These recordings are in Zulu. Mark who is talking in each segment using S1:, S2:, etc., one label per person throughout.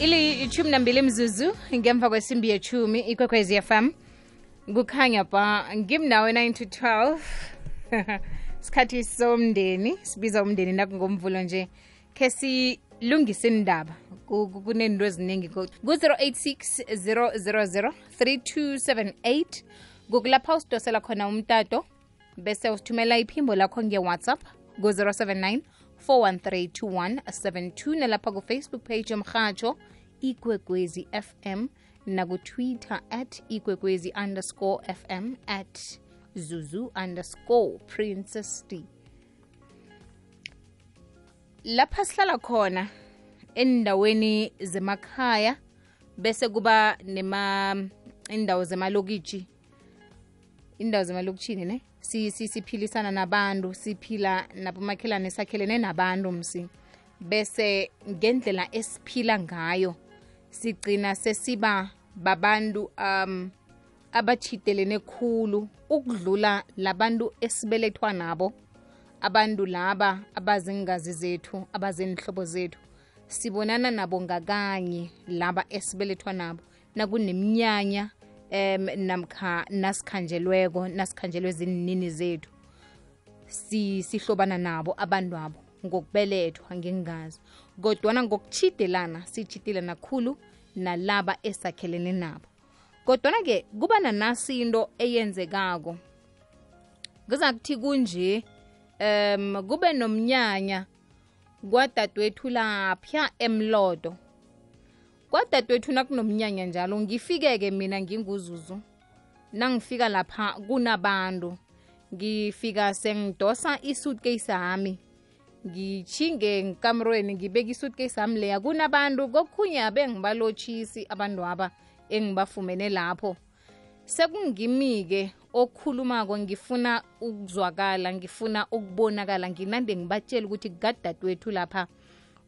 S1: ili ishumi nambili mzuzu ngemva kwesimbi yechumi ikwekwezi fm kukhanya ba ngimnawe 9 to 12 sikhathi somndeni sibiza umndeni nakungomvulo nje. Khe silungise indaba Ku- ku- kunento eziningi ku-086 000 3278 kukulapha usidosela khona umtato. Bese usithumela iphimbo lakho nge-whatsapp ku-079 413 2172 nalapha ku-facebook page yomrhatsho ikwekwezi fm nakutwitter at ikwekwezi underscore fm at zuzu underscore princess d. Lapha sihlala khona endaweni zemakhaya bese kuba nema indawo zemalokitshi indawo zemalokitshini ne si, si, siphilisana nabantu siphila nabomakhelwane sakhelene nabantu msi. Bese ngendlela esiphila ngayo sigcina sesiba babantu um abachitelene khulu ukudlula labantu esibelethwa nabo. Abantu laba abazingazi zethu abazenhlobo zethu sibonana nabo ngakanye laba esibelethwa nabo. Nakuneminyanya em namkha nasikhanjelweko nasikhanjelwe zinnini zethu. Si sihlobana nabo abantu abo ngokubelethwa ngingazi kodwana ngokuchidelana sichidelana nakhulu nalaba esakhelene nabo. Kodwana-ke kuba nanasi into eyenzekako. Ngiza kuthi kunje um kube nomnyanya kwadadewethu lapha emlodo. Kwadadewethu nakunomnyanya njalo ngifike-ke mina nginguzuzu. Nangifika lapha kunabantu ngifika sengidosa isuitcase yami ngichinge ngikamrweni ngibeka isuitcase leya. Kunabantu kokhunye abengibalotshisi abantu aba engibafumene lapho. Sekungimi-ke okhulumako ngifuna ukuzwakala ngifuna ukubonakala nginande ngibatshela ukuthi kukadadewethu lapha.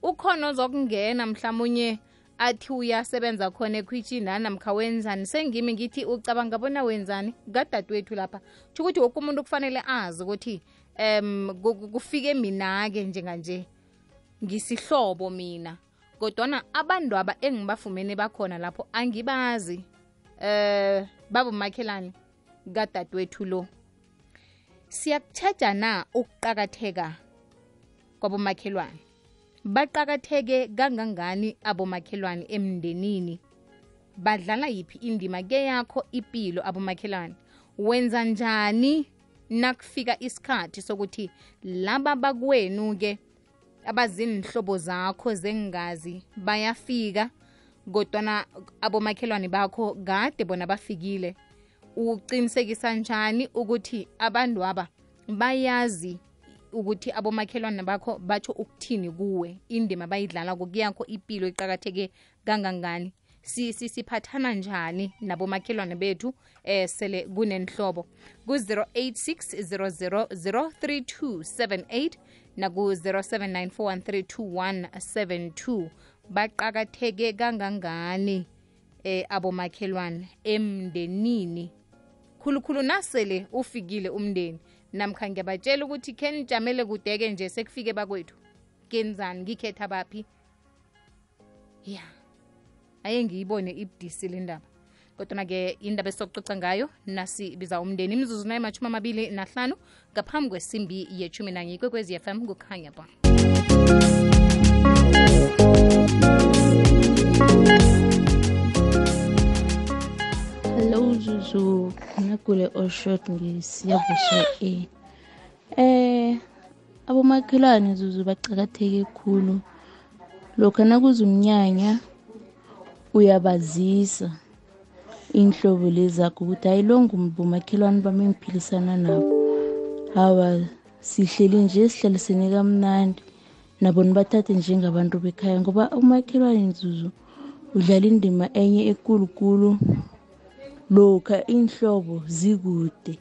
S1: Ukhona ozokungena mhlawumunye athi uyasebenza khona ekhwitshini anamkha wenzani? Sengimi ngithi ucabanga bona wenzani? Kukadadewethu lapha. Tsho ukuthi woke umuntu kufanele azi ukuthi um kufike mina-ke njenganje ngisihlobo mina. Kodwana abantu aba engibafumene bakhona lapho angibazi eh babomakhelane kadadewethu lo. Siyakutshejana na ukuqakatheka kwabomakhelwane? Baqakatheke kangangani abomakhelwane emndenini? Badlala yiphi indima ke yakho ipilo abomakhelwane? Wenza njani nakufika isikhathi sokuthi laba bakwenu-ke abazinhlobo zakho zengazi bayafika kodwana abomakhelwane bakho kade bona bafikile. Uqinisekisa njani ukuthi abantu aba bayazi ukuthi abomakhelwane bakho batsho ukuthini kuwe? Indima bayidlala kuyakho ipilo iqakatheke kangangani si siphathana njani nabomakhelwane bethu eh sele kunenhlobo. Ku-086 0003278 naku-0794132172 baqakatheke kangangani eh abomakhelwane emndenini? Khulukhulu nasele ufikile umndeni namkha ngiyabatshela ukuthi khe nijamele kudeke nje sekufike bakwethu. Kenzani ngikhetha baphi? Ya. Aye ngiyibone ibudisi le ndaba. Kodwana-ke indaba esizokucoca ngayo nasibiza umndeni. Imzuzu nayo mashumi amabili nahlanu ngaphambi kwesimbi yechumi nanye ikwekwezi fm kukhanya ba
S2: Hello Zuzu, nakule Oshot ngisiyavusha e Eh abomakhelwane Zuzu bacakatheke khulu. lokhu nakuza umnyanya uyabazisa. Inhlobo lezakho ukuthi hayi lo ngumbomakhelwane bami engiphilisana nabo. Hawa sihleli nje sihlalisene kamnandi. Nabo nibathathe njengabantu bekhaya ngoba umakhelwane Zuzu udlala indima enye ekulukulu lokha inhlobo zikude.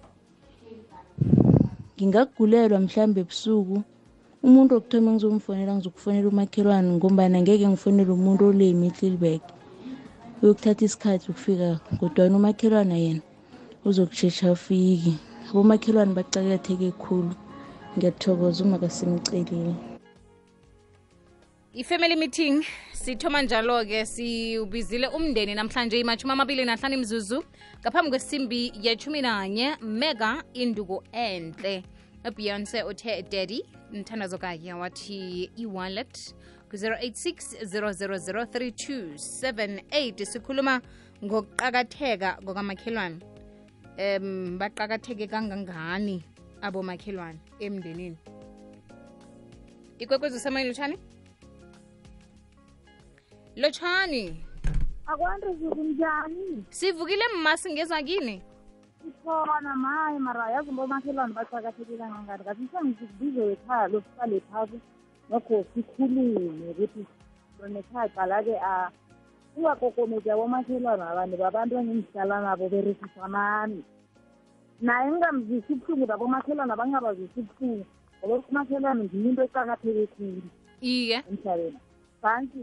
S2: Ngingagulelwa mhlambe ebusuku umuntu wokuthoma engizomfonela ngizokufonela umakhelwane ngombana ngeke ngifonele umuntu ole emittlilberg uyokuthatha isikhathi ukufika kodwana umakhelwana yena uzokushesha ufiki abomakhelwane bacakatheke khulu. Ngiyathokoza uma kasimcelile
S1: i-family meeting sithoma njalo-ke siubizile umndeni namhlanje imashumi amabili nahlanu imzuzu ngaphambi kwesimbi yechumi nanye mega induko enhle. Ubeyonce uthe daddy mthandazo kakhe wathi e-wallet ku-086 0003278 sikhuluma ngokuqakatheka ngokamakhelwane um baqakatheke kangangani abomakhelwane emndenini? Ikwekwezi usemoyeni lotshani? Lotshani?
S3: Akwanto zikunjani
S1: sivukile mmasi ngeza kini?
S3: Ikhona maye mara yazi ngomakhelwane baqakatheke kangangani. Kathi sengikubize ekhaya lokuqala phasi nogosi sikhulume ukuthi nekhaqala-ke ungakokomezi abomakhelwana abantu babantu engengihlala nabo berekisanani naye ngingamzisi ubuhlungu nabomakhelwana bangabazisi ubuhlungu ngoba umakhelwane ngiyo into eqakatheke khulu
S1: iye.
S3: emhlabeni. Bantu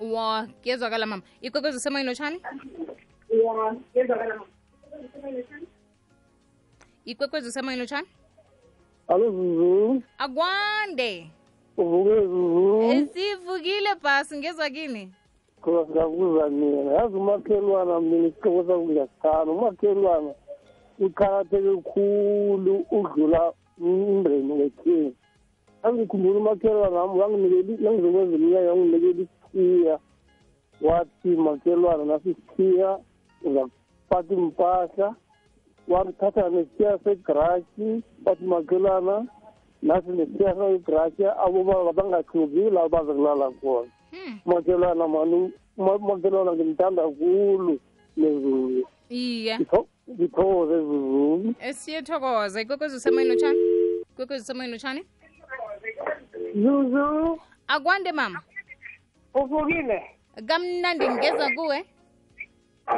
S1: wa kezwakala mama. Ikwekwezi usemoyeni lotshani ya kezwakala mama. Ikwekwezi usemoyeni lotshani
S4: alo zuzu.
S1: Akwande
S4: uvuke Zuzu,
S1: sivukile bhasi ngezwa kini
S4: khona siyabuza mina. Yazi umakhelwana mina isihloko sami ngiyasithanda. Umakhelwana uqakatheke khulu udlula umndeni wekhini. Angikhumbula umakhelwana wami wanginikela nangizokwenza iminyaka wanginikela isikhiya. Wathi makhelwana nasisikhiya isikhiya uzakuphatha impahla. Wathatha nesikhiya segrashi wathi makhelwana nasi nesikhiya segaraji abobaba bangahluki la baza kulala khona.
S1: umakhelwana
S4: makhelwana mani umakhelwana ngimthanda kulu nezulu
S1: iye.
S4: Ngithokoze ezuzulu
S1: siyethokoza ikwekwezi usemoyeni utshani ikwekwezi usemoyeni utshani
S5: Zuzu,
S1: akwande mama.
S5: Uvukile?
S1: kamnandi ngeza kuwe.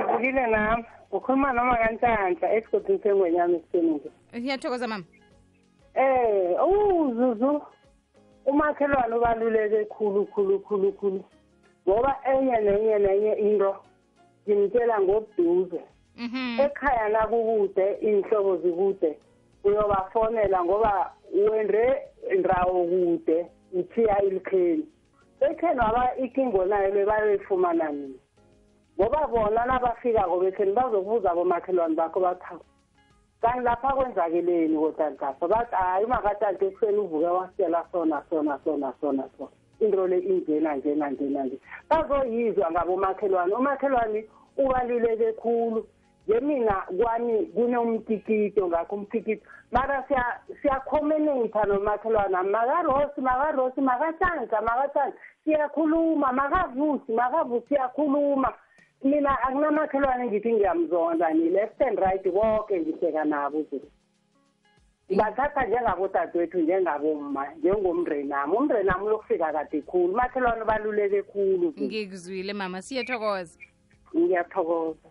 S5: Uvukile nami. Ukhuluma noma kanhlanhla esigodini sengwenyama esiseningi.
S1: ngiyathokoza mama
S5: Eh, uh Zuzu. Umakhelwane ubaluleke khulu khulu khulu khulu. Ngoba enye nenye nenye into ngimtshela ngobuduze.
S1: mhm
S5: Ekhaya nakukude, inhlobo zikude. Uyobafonela ngoba wende ndawo kude, uthiya ilikheni. Ekheni waba ikingo nayo lebayifumana nini? ngoba bona nabafikako bekheni bazokubuza abomakhelwane bakho bathawu kanti lapha kwenzakeleni kotantafa bathi hayi makatante ekuseni uvuke wasitshela sona sona sona sona sona. Into le injena njena njena nje bazoyizwa ngabomakhelwane. Umakhelwane ubaluleke khulu. Nje mina kwami kunomtikito ngakho umtikito mara siyakhomenitha nomakhelwane makarosi makarosi makahlanza makahlanza siyakhuluma makavusi makavusi siyakhuluma. Mina akunamakhelwane ngithi ngiyamzonda ni left and right konke ngihleka nabo nje ngibathatha njengabodadewethu njengabomma njengomndenami. Umndenami uyokufika kade khulu. Umakhelwane ubaluleke khulu nje.
S1: ngikuzwile mama. Siyethokoza
S5: ngiyathokoza.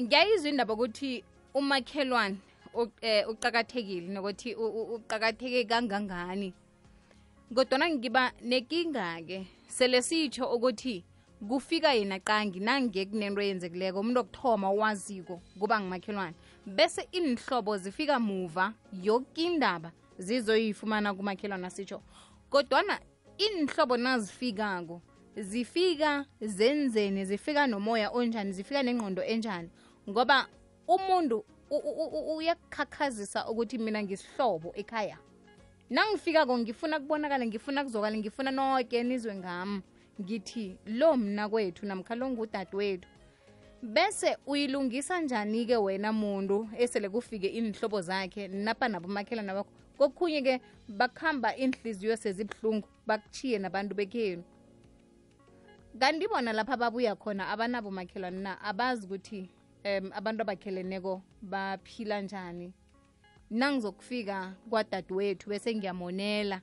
S1: Ngiyayizwa indaba ukuthi umakhelwane u- eh, uqakathekile nokuthi u- u- uqakatheke kangangani. Kodwana ngiba nekinga-ke sele sitsho ukuthi kufika yena qangi nange kunento umuntu okuthoma owaziko kuba ngumakhelwane. Bese inhlobo zifika muva yoke indaba zizoyifumana kumakhelwane asitsho kodwana inhlobo nazifikako zifika zenzene zifika nomoya onjani zifika nengqondo enjani? Ngoba umuntu uyakukhakhazisa ukuthi mina ngisihlobo ekhaya nangifikako ngifuna kubonakala ngifuna kuzokala ngifuna noke nizwe ngami. Ngithi lo mna kwethu namkha lo ngudadewethu. Bese uyilungisa njani-ke wena muntu esele kufike inhlobo zakhe napa nabomakhelwane bakho? Kokhunye-ke bakuhamba inhliziyo sezibuhlungu bakuchiye nabantu bekhenu kanti bona lapha babuya khona abanabo makhelwane na abazi ukuthi um abantu abakheleneko baphila njani nangizokufika kwadadewethu bese ngiyamonela.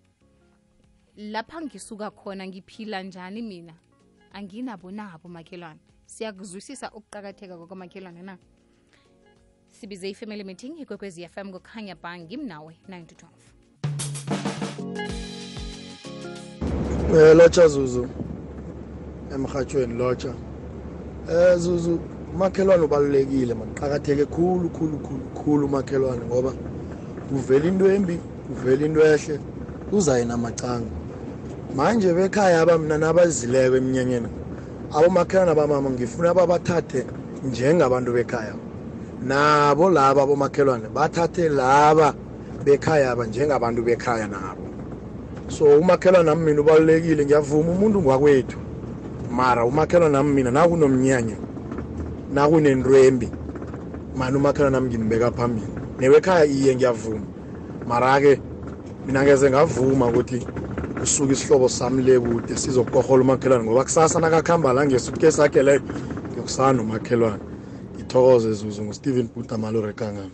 S1: Lapha ngisuka khona ngiphila njani mina? Anginabo nabo makhelwane? Siyakuzwisisa ukuqakatheka kwakamakhelwane na? Sibize i-family meeting ikwekwezi fm kukhanya ba ngimnawe 9 to 12
S6: Eh lotsha Zuzu emhathweni lotsha. Eh Zuzu umakhelwane ubalulekile man qakatheke khulu khulu khulu khulu umakhelwane ngoba kuvela into embi kuvela into ehle. Kuzaye namacanga manje bekhaya aba mna nabazileko emnyanyeni abomakhelwane bamama ngifuna babathathe njengabantu bekhaya. Nabo laba abomakhelwane bathathe laba bekhaya aba njengabantu bekhaya nabo. So umakhelwane nami mina ubalulekile ngiyavuma umuntu ngwakwethu mara umakhelwane nami mina nakunomnyanya nakunendwembi mani umakhelwane nami ngimbeka phambili. Newekhaya iye ngiyavuma. Mara-ke mina ngeze ngavuma ukuthi usuke isihlobo sami le kude sizokukorhola umakhelwane ngoba kusasa nakakuhamba la ngesutke sakhe leyo ngiyokusana nomakhelwane. Ngithokoze zuzu ngustephen buta malorekangana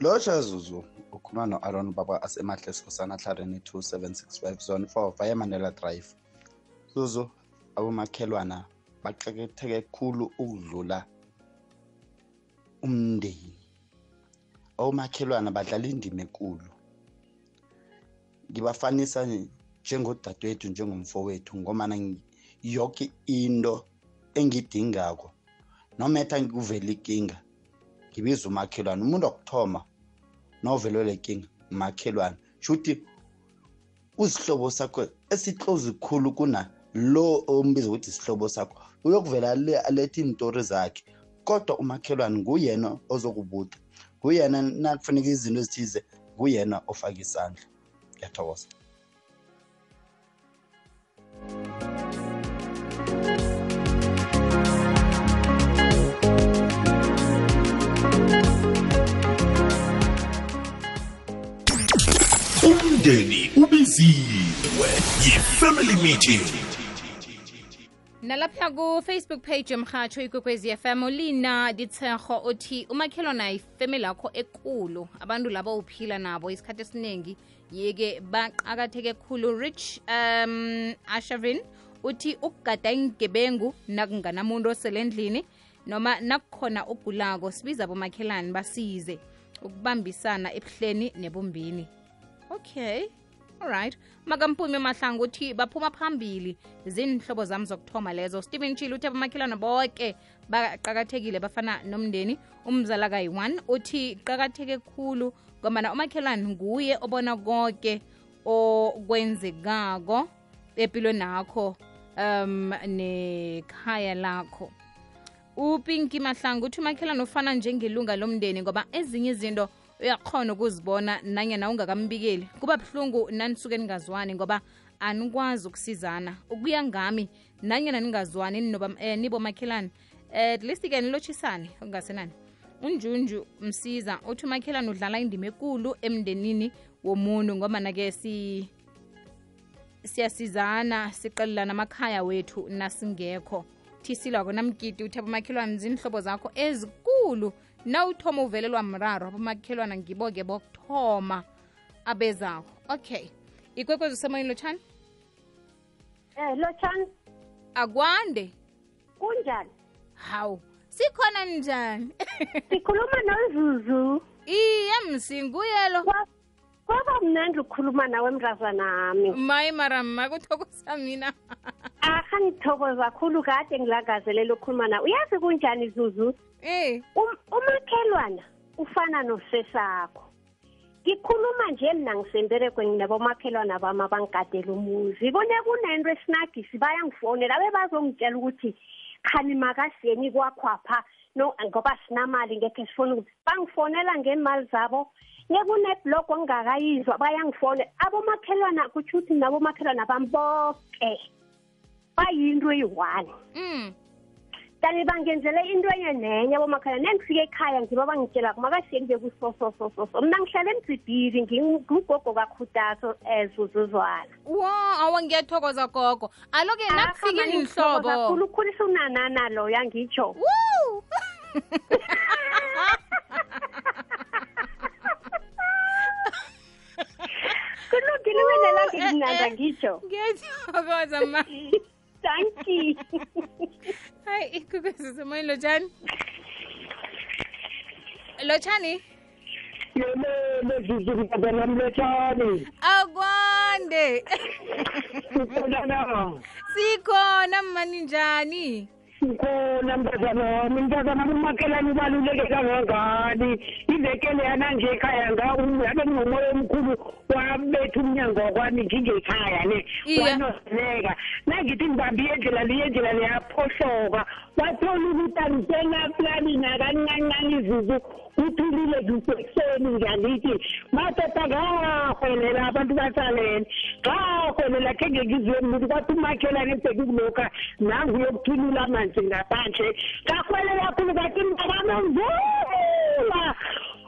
S7: lotsha zuzu ukhuluma no-aron baba asemahle sikhosana hlareni 2765 zone 4 via manela drive. Zuzu abomakhelwana baqeketheke khulu ukudlula umndeni. Omakhelwana badlala indima enkulu. Ngibafanisa njengodadewethu njengomfowethu ngomana yonke into engidingako noma etha kuvela ikinga ngibiza umakhelwane. Umuntu wokuthoma novelelwe lenkinga umakhelwane shuthi uzihlobo sakho esitlozi khulu kuna lo ombiza ukuthi isihlobo sakho uyokuvela le alethe iintori zakhe. Kodwa umakhelwane nguyena ozokubuda. Nguyena nakufuneka izinto ezithize nguyena ofaka isandla. Ngiyathokoza.
S8: Umndeni ubiziwe yi-family meeting
S1: nalapha ku-facebook page yomhatsho ikwekwezi fm ulina ditsherho uthi umakhelwana ifemeli yakho ekulu. Abantu labo uphila nabo isikhathi esiningi yeke baqakatheke khulu. Rich um ashavin uthi ukugada ingebengu nakunganamuntu oselendlini noma nakukhona ogulako sibiza bomakhelani basize ukubambisana ebuhleni nebumbini. Okay alright. Makampumi mahlanga uthi baphuma phambili. Zinhlobo zami zokuthoma lezo. Stephen chile uthi abamakhelwana boke baqakathekile bafana nomndeni. Umzala kayi-one uthi qakatheke khulu ngombana umakhelwane nguye obona konke okwenzekako empilweni nakho um nekhaya lakho. Upinki mahlangu uthi umakhelwane ufana njengelunga lomndeni ngoba ezinye izinto uyakhona ukuzibona nanye na ungakambikeli. Kuba buhlungu nanisuke ningazwani ngoba anikwazi ukusizana. Ukuya ngami nanyana ningazwani eh, nibomakhelane at least ke nilotshisane okungasenani. Unjunju msiza uthi umakhelane udlala indima ekulu emndenini womuntu ngoba nake si siyasizana siqelelana amakhaya wethu nasingekho. Thisilwako namgidi uthi abomakhelwane zinhlobo zakho ezikulu nawuthoma uvelelwa mraro abomakhelwana ngibo-ke bokuthoma abezako. Okay ikwekwezi usemoyeni lotshani?
S9: Eh lotshani.
S1: Akwande.
S9: Kunjani?
S1: hawu sikhona njani?
S9: Sikhuluma noZuzu.
S1: iye msinguyelo.
S9: Kwa- Kwaba mnandi ukukhuluma nawe mrazanami.
S1: mayi mara makuthokoza mina
S9: ngithokoza kakhulu kade ngilagazelela ukukhuluma nawe. Uyazi kunjani Zuzu?
S1: eh
S9: Um- Umakhelwana ufana nosesakho. Ngikhuluma nje mina ngisemberegweni nabomakhelwana bami abangigadela umuzi. Kone kunento esinagisi bayangifonela bebazongitshela ukuthi khani makasiyeni kwakhwapha no ngoba sinamali ngekhe sifone ukuthi bangifonela ngemali zabo ngekunebhlog engingakayizwa bayangifone abomakhelwana kutsho ukuthi nabomakhelwana bami bonke bayinto eyi-one.
S1: Mm.
S9: Kanti bangenzele into enye nenye abomakhelwane nengifike ekhaya ngiba bangitshela makasiye ngibe kusososososo. Mna ngihlale emdzibhili ngugogo kakhutaso um zuzuzwana.
S1: Wo awa ngiyathokoza gogo. Alo-ke nakufike nihlobo
S9: kakhulu ukhulisa unanana loyo angitsho kulungile wenelake kumnanda ngitsho
S1: ngiyathokoza ma
S9: tanki
S1: hayi ikhukwezizimoyini lotshani lotshani
S4: yeleeziziaanamletshani
S1: akwande sikhona mani njani
S4: ngikhona mntazana wami mntazana umakhelane ubaluleke kangangani? Iveke leyana nje ekhaya ngabe nginomoya omkhulu wabetha umnyango wakwami ngingekhaya le.
S1: Iye.
S4: wanozeleka. Nangithi ngibambe iyendlela le iyendlela leyaphohloka wathola ukuthi angisenaplani nakancancane izuzu kuthulile kusekuseni ngiyangithi madoda ngahwelela abantu basalele ngahwelela khe ngekizweni ukuthi kwathi umakhelane ebhekukulokha nangu uyokuthulula amanzi ngaphandle ngahwelela kakhulu kathi mntakamenzula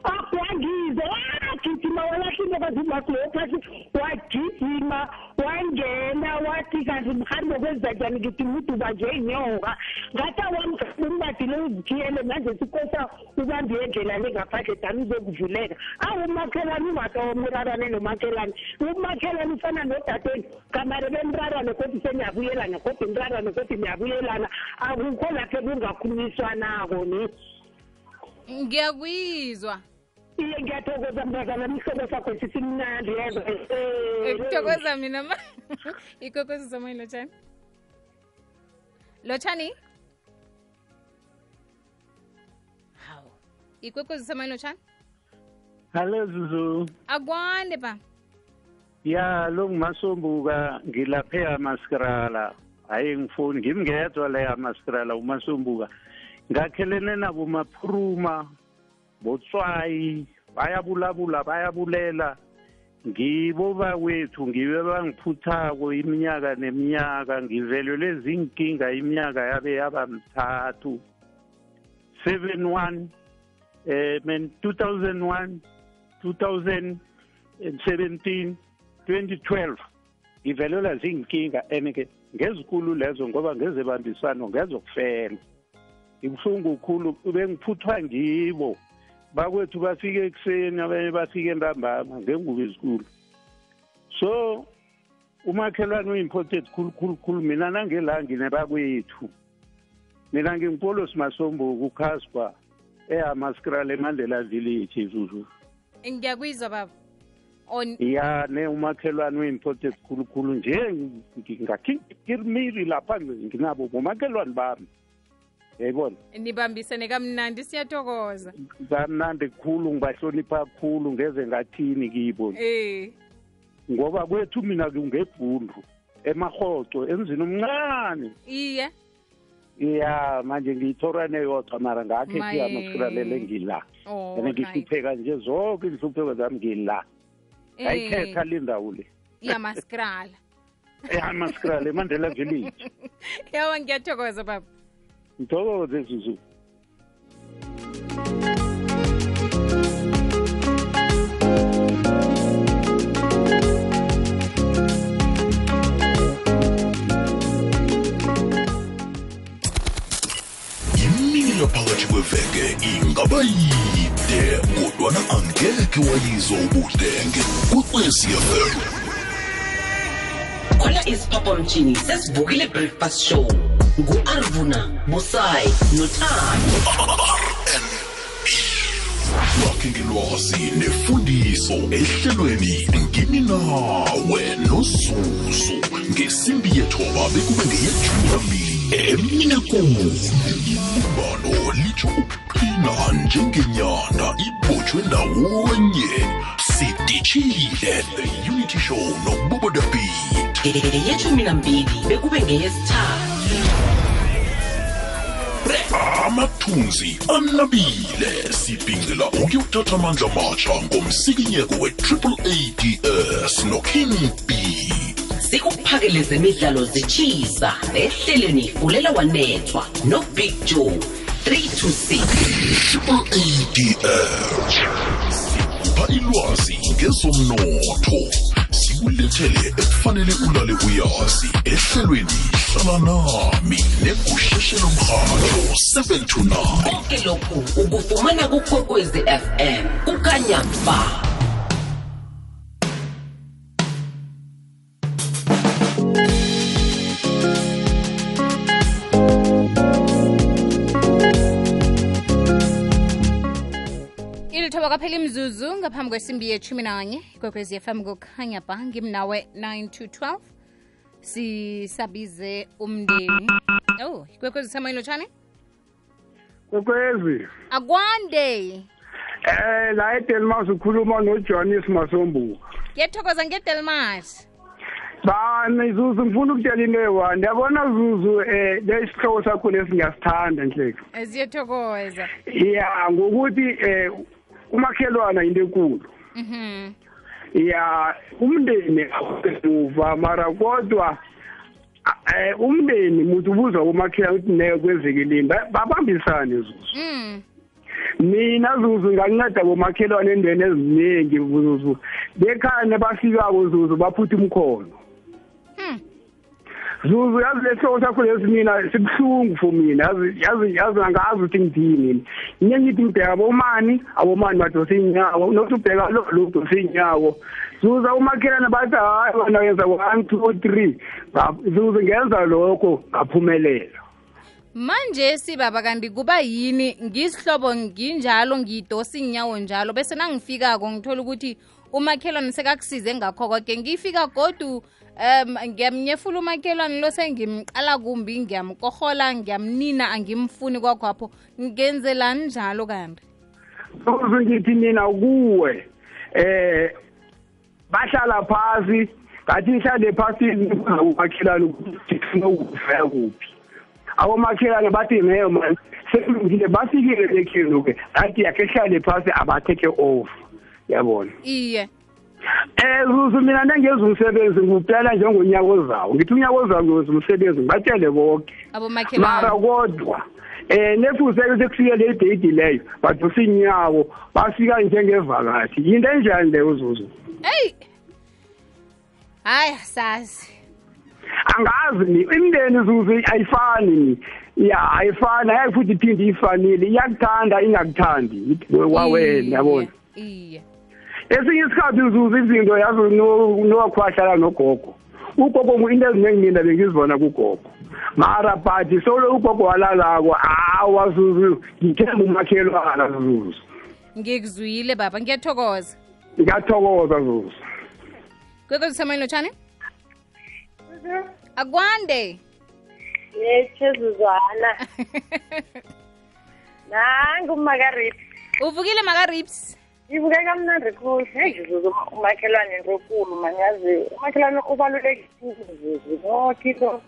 S4: akuyangize wagijima walahlile kazimakule phasi wagijima wangena wathi kanti mharibo kwezizatshani ngithi nguduba nje inyoka. Ngathi awamkadile uzithiyele manje sikosa ubambe yendlela le ngaphandle dani uzokuvuleka awu umakhelane ungatomrarane nomakhelane umakhelane ufana nodadweni kamare bemrarane kodwa seniyabuyelana kodwa imrarane kodwa niyabuyelana. Akukho lapho kungakhulunyiswanako ni.
S1: Ngiyakuyizwa
S4: iye ngiyathokoza mnazana mihlobo sakho sisimnandi yezwa
S1: kuthokoza mina ma ikwekwezi somoyi lotshani lotshani hawu ikwekwezi somoyi lotshani
S10: hallo Zuzu.
S1: akwande ba
S10: Ya lo ngumasombuka ngilaphe amaskrala. Hayi ngifuni ngimngedwa le amaskrala umasombuka. Ngakhelene nabo maphuruma botswayi bayabulabula bayabulela. Ngibo bakwethu ngibe bangiphuthako iminyaka neminyaka ngivelelwe zinkinga iminyaka yabe yaba mthathu 71 eh men 2001 2017 2012 ngivelelwa zinkinga. And-ke ngezikulu lezo ngoba ngezebambisano ngezokufela. Ibuhlungu khulu bengiphuthwa ngibo. Bakwethu bafike ekuseni abanye bafike entambama ngengubo ezikulu so umakhelwane uyi-important khulu khulu khulu mina nangelangi nebakwethu. Mina ngingipolo simasombuku ukhaspa ehamaskrala emandela village izuzu
S1: ngiyakuyizwa baba. On
S10: ya ne umakhelwane uyi-important khulu khulu nje ngingakhirimiri lapha nginabo bomakhelwane bami. Yayibona?
S1: Nibambisene kamnandi siyathokoza.
S10: Kamnandi kukhulu ngibahlonipha kukhulu ngeze ngathini kibo
S1: eh.
S10: Ngoba kwethu mina kungebhundu emahoco emzini omncane.
S1: Iye.
S10: Ya manje ngiyithorane yodwa mara ngakhe
S1: Maye.
S10: le ngila and ngihlupheka nje zonke inhlupheko zami ngila.
S1: Eh.
S10: ayikhetha le ndawo le.
S1: Yamaskrala
S10: yamaskrala emandela village
S1: yawa ngiyathokoza baba
S10: ngithokoze zuzu
S8: imilo phakathi kweveke ingaba yide kodwana angekhe wayizwa ubudenge kwekwecfm
S11: khona isiphaphamtshini sesivukile breakfast show ngu-arvuna busayi nothando
S8: lakhe ngelwazi nefundiso ehlelweni ngimi nawe nozuzu ngesimbi yethoba bekube ngeyethumi nambili emine kuni ibumbano litsho ukuqina njengenyanda ibotshwe ndawonye. Sidishile the unity show nobubodabit
S11: ngeyeshumi nambili bekube ngeyesithathu.
S8: Amathunzi anabile sibhincela ukuyothatha amandla matsha ngomsikinyeko we-triple ads noking b.
S11: Sikuphakele zemidlalo zitshisa ehlelweni fulela wanethwa nobig joe 326
S8: triple ads sikupha ilwazi ngezomnotho. Sikulethele ekufanele ulale uyazi ehlelweni hlala nami negusheshelo mrhatho 7 to 9
S11: konke lokhu ukufumana kukwekwezi fm kukanyamba
S1: ilithoba kwaphela imzuzu ngaphambi kwesimbi yethumi nanye ikwekwezi fm kukhanya ba ngimnawe 9 to 12 sisabize umndeni. Oh ikwekwezi semoyeni lotshani
S12: kwekwezi
S1: akwande.
S12: Eh la edelmas ukhuluma nojohannes masombuka.
S1: Ngiyathokoza ngedelmas
S12: bani zuzu ngifuna ukutshela into eyi-one. Ndiyabona zuzu um lesihloko sakho lesi ngiyasithanda nhleko
S1: siyathokoza
S12: ya ngokuthi um umakhelwana into enkulu
S1: mhm
S12: ya umndeni awuva mara kodwa eh umndeni muthi ubuza kumakhelwane ukuthi ne kwezekelini babambisane zuzu.
S1: Mm.
S12: Mina zuzu nganceda bomakhelwane endweni eziningi zuzu. Bekhane bafikako zuzu baphutha umkhono. Zuzu yazi lesihloko sakho lesi mina sibuhlungu for mina. Yazi yazi yazi angazi ukuthi ngithini mina. Ngithi ngibheka abomani abomani badose iy'nyawo. Nokuthi ubheka lo lo udose iy'nyawo. Zuza umakhelane bathi hayi wena wenza one two three. Zuzu ngenza lokho ngaphumelela.
S1: Manje sibaba kanti kuba yini? Ngisihlobo nginjalo ngidosa inyawo njalo. Bese nangifikako ngithola ukuthi umakhelwane sekakusize ngakho koke. Ngifika godu um ngiyamnyefula umakhelwane lo sengimqala kumbi ngiyamkohola ngiyamnina angimfuni kwakhwapho. Ngenzelani njalo kanti?
S12: Zuzu ngithi mina kuwe eh bahlala phasi ngathi ihlale phasi umakhelane ukuthi funa ukuvela kuphi. Abomakhelwane bathi neyo mani sekulungile bafikile lekhenu-ke athi yakhe hlale phasi abateke off. Yabona
S1: iye.
S12: Eh zuzu mina nengenza umsebenzi ngupela njengonyaka ozayo. Ngithi unyaka ozayo ngenza umsebenzi ngibatshele bonke mara
S1: abomakhelwane
S12: kodwa eh nefuse sekufike le date leyo badosa inyawo bafika njengevakashi yinto enjani leyo zuzu?
S1: Eyi hayi sazi
S12: angazi ni imndeni zuzu ayifani ni. Ya ayifani ayayi futhi iphinde ifanile iyakuthanda ingakuthandi. Wawena yabona?
S1: Iye.
S12: Esinye isikhathi zuzu izinto yazi nowakhwahlala nogogo. Ugogo into eziningi mina bengizibona kugogo. Mara but solo ugogo walalako awa zuzu ngithemba umakhelwana zuzu
S1: ngikuzwile baba ngiyathokoza.
S12: Ngiyathokoza zuzu.
S1: Kwekwezi semoyeni lotshani akwande.
S13: Yechezuzwana nangu umakarip
S1: uvukile makaribs?
S13: Ibuke kamnandi khulu. Jesus umakhelwane into ekulu manyazi umakhelwane ubalulekile noke into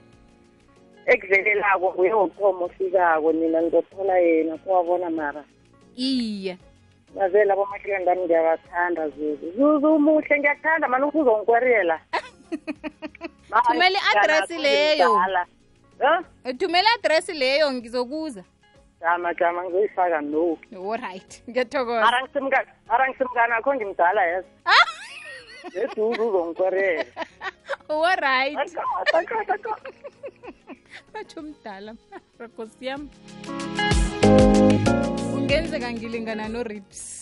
S13: ekuvelelako nguye wokuthoma ofikako nina ngizothola yena kuwabona mara.
S1: Iye.
S13: Bazela abomakhelwane bami ngiyabathanda zuzu. Zuzu umuhle ngiyakuthanda mani ukuthi uzongikweriyela?
S1: Thumela i-address leyo. thumela i-address leyo ngizokuza
S13: jama jama ngizoyifaka no
S1: allright ngiyathokoza.
S13: Mara ngisemka- mara ngisemkana akho ngimdala yazi neduzu uzongikwerela
S1: allright batsho mdala rakosi yam kungenzeka ngilingana no-rips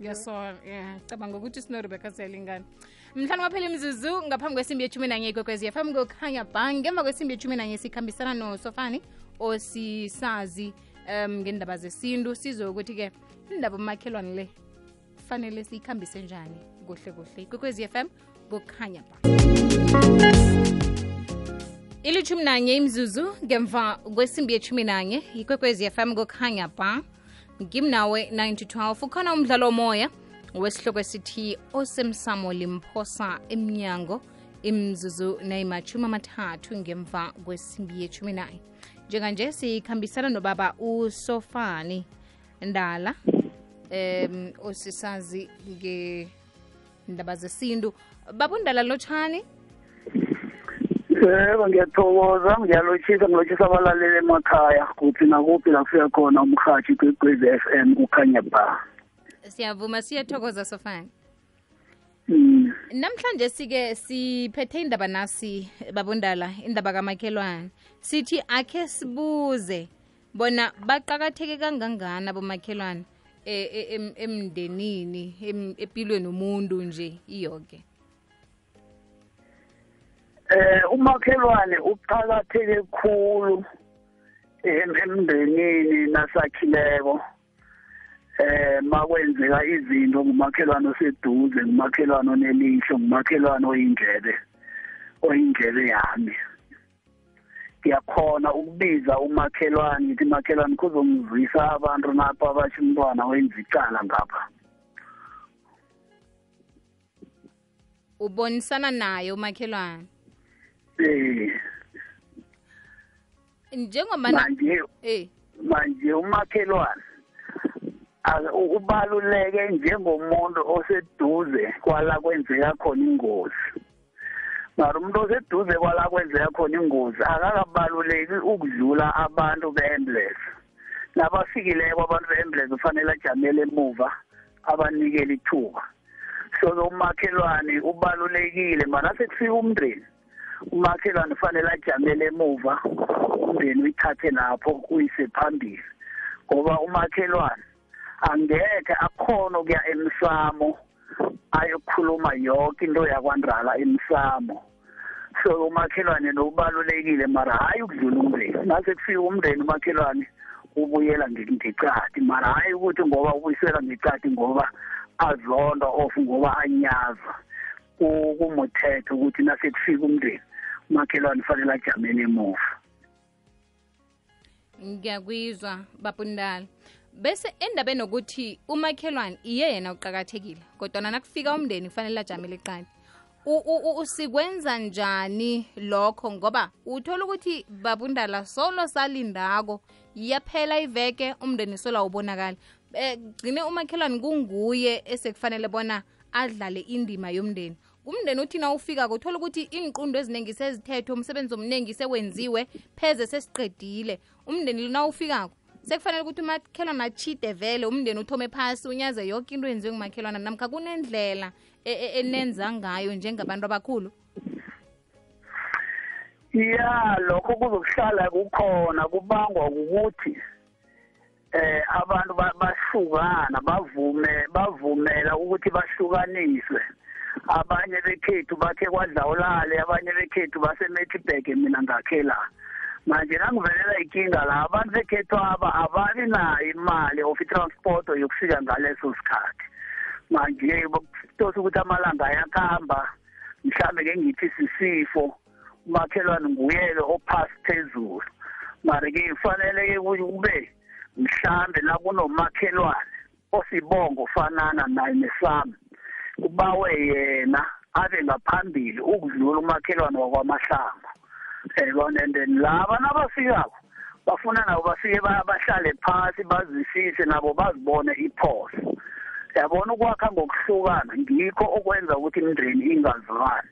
S1: ngiyasola ya cabanga ukuthi sinorebecca siyalingana. Mhlanu kwaphela imzuzu ngaphambi kwesimbi yethumi nanye ikwekwezi yaphambi kokhanya ba ngemva kwesimbi yethumi nanye sikhambisana nosofani osisazi um ngendaba zesintu sizwe ukuthi-ke indaba omakhelwane le fanele siyikhambise njani kuhle kuhle. Ikwekwezi fm ngokhanya ba. Ilithumi nanye imzuzu ngemva kwesimbi yethumi nanye ikwekwezi fm kukhanya ba. Ngimnawe 912 ukhona umdlalo omoya wesihloko esithi osemsamo limphosa emnyango imzuzu nayimachumi amathathu ngemva kwesimbi yethumi naye njenganje sikhambisana nobaba usofani ndala um osisazi ngendaba zesintu. Babundala lotshani?
S14: Yebo ngiyathokoza ngiyalotshisa ngilotshisa abalaleli emakhaya kuphi nakuphi la kufika khona umhathi kwekwezi f m kukhanya ba.
S1: Siyavuma siyathokoza sofani.
S14: Mm.
S1: namhlanje sike siphethe indaba nasi babundala indaba kamakhelwane sithi akhe sibuze. Bona baqakatheke kangangani abomakhelwane e- e- em- emndenini em- empilweni umuntu nje iyoke?
S14: Eh umakhelwane uqhakatheke khulu em- emndenini nasakhileko. Eh makwenzeka izinto ngumakhelwane oseduze ngumakhelwane onelihlo ngumakhelwane oyindlebe oyindlebe yami. Ngiyakhona ukubiza umakhelwane ngithi makhelwane kuzongizwisa abantu napha abasho umntwana wenza icala ngapha.
S1: Ubonisana naye umakhelwane?
S14: Eh.
S1: Njengoba
S14: manje
S1: eh.
S14: manje umakhelwane ubaluleke njengomuntu oseduze kwala kwenzeka khona ingozi. Mara umuntu oseduze kwala kwenzeka khona ingozi akakabaluleki ukudlula abantu be-ambulance. Nabafikileko abantu be-ambulance kufanele ajamele emuva abanikele ithuba. So umakhelwane ubalulekile mara sekufika umndeni umakhelwane kufanele ajamele emuva umndeni uyithathe lapho uyise phambili. Ngoba umakhelwane angekhe akhona ukuya emsamo ayokhuluma yonke into yakwandala emsamo. So umakhelwane nokubalulekile mara hayi ukudlula umndeni. Nase kufika umndeni umakhelwane ubuyela nge- ngecadi mara hayi ukuthi ngoba ubuyisela ngecadi ngoba azonda of ngoba anyaza. Ku- kumuthetho ukuthi nase kufika umndeni umakhelwane fanele ajamele emuva.
S1: Ngiyakwizwa babundala bese endabeni nokuthi umakhelwane iye yena uqakathekile kodwa nakufika umndeni kufanele ajamele u- usikwenza njani lokho? Ngoba uthola ukuthi babundala solo salindako yaphela iveke umndeni sola ubonakala Eh, gcine umakhelwane kunguye esekufanele bona adlale indima yomndeni. Umndeni uthi na ufika kuthola ukuthi iy'nqundo eziningi sezithethwe umsebenzi omningi sewenziwe pheze sesiqedile. Umndeni lona ufikako sekufanele ukuthi umakhelwana achide vele umndeni uthome phasi unyaze yonke into yenziwe ngumakhelwana namkha kunendlela e- e- enenza ngayo njengabantu abakhulu?
S14: Ya lokho kuzokuhlala kukhona kubangwa ukuthi eh abantu ba- bahlukana bavume bavumela ukuthi bahlukaniswe. Abanye bekhethu bathe kwadlawulale abanye bekhethu basemethibheke mina ngakhe la manje nangivelela ikinga la. Abantu bekhethu aba ababi nayo imali of i-transport yokufika ngaleso sikhathi? Manje kutose ukuthi amalanga ayakuhamba mhlambe ke ngithi sisifo umakhelwane nguyele ophasi phezulu. Mara-ke kufanele-ke kube mhlambe la kunomakhelwane osibongo ofanana naye nesami kubawe yena abe ngaphambili ukudlula umakhelwane wakwamahlangu yabona and then laba nabafikako bafuna nabo bafike ba- bahlale phasi bazwisise nabo bazibone iphoso. Yabona ukwakha ngokuhlukana ngikho okwenza ukuthi imindeni ingazwani.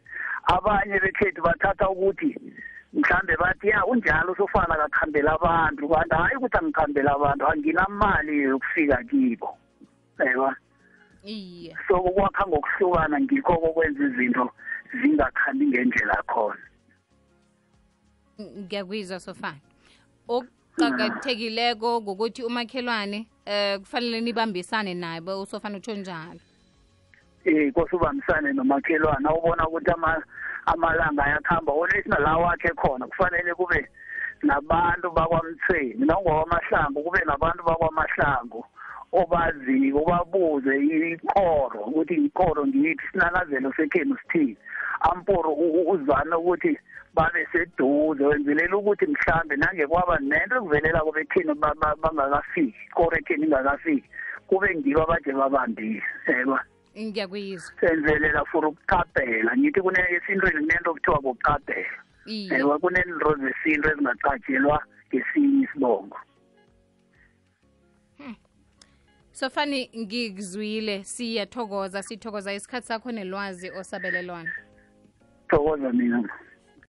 S14: Abanye bekhethu bathatha ukuthi mhlambe bathi ya unjalo usofana akakhambela abantu. Kanti hayi ukuthi angikhambela abantu anginamali yokufika kibo. Yayibona?
S1: Iye.
S14: So ukwakha ngokuhlukana ngikho kokwenza izinto zingakhambi ngendlela khona
S1: ngiyakwizwa sofana okuqakathekileko ngokuthi umakhelwane eh kufanele nibambisane naye usofana utsho njalo?
S14: Eh kose ubambisane nomakhelwane. Awubona ukuthi ama amalanga ayakuhamba olesina la wakhe khona kufanele kube nabantu bakwamthweni nangokwamahlangu kube nabantu bakwamahlangu obaziko ubabuze ikoro ukuthi ikoro ngiyiphi sinanazelo sekhenu sithini. Amporo u- u- uzame ukuthi babe seduze wenzelela ukuthi mhlambe nange kwaba nento ekuvelelako bekhenu ba- ba- bangakafiki ikoro ekhenu ingakafiki kube ngibo abaje babambile yeba
S1: ngiyakwizwa
S14: senzelela for ukuqabhela ngithi esintweni kunento okuthiwa kuqabhela
S1: iye.
S14: Ewe kunento zesintu ezingacatshelwa ngesinye isibongo.
S1: Sofani ngikuzwile siyathokoza sithokoza isikhathi sakho nelwazi osabelelwana.
S14: Thokoza mina.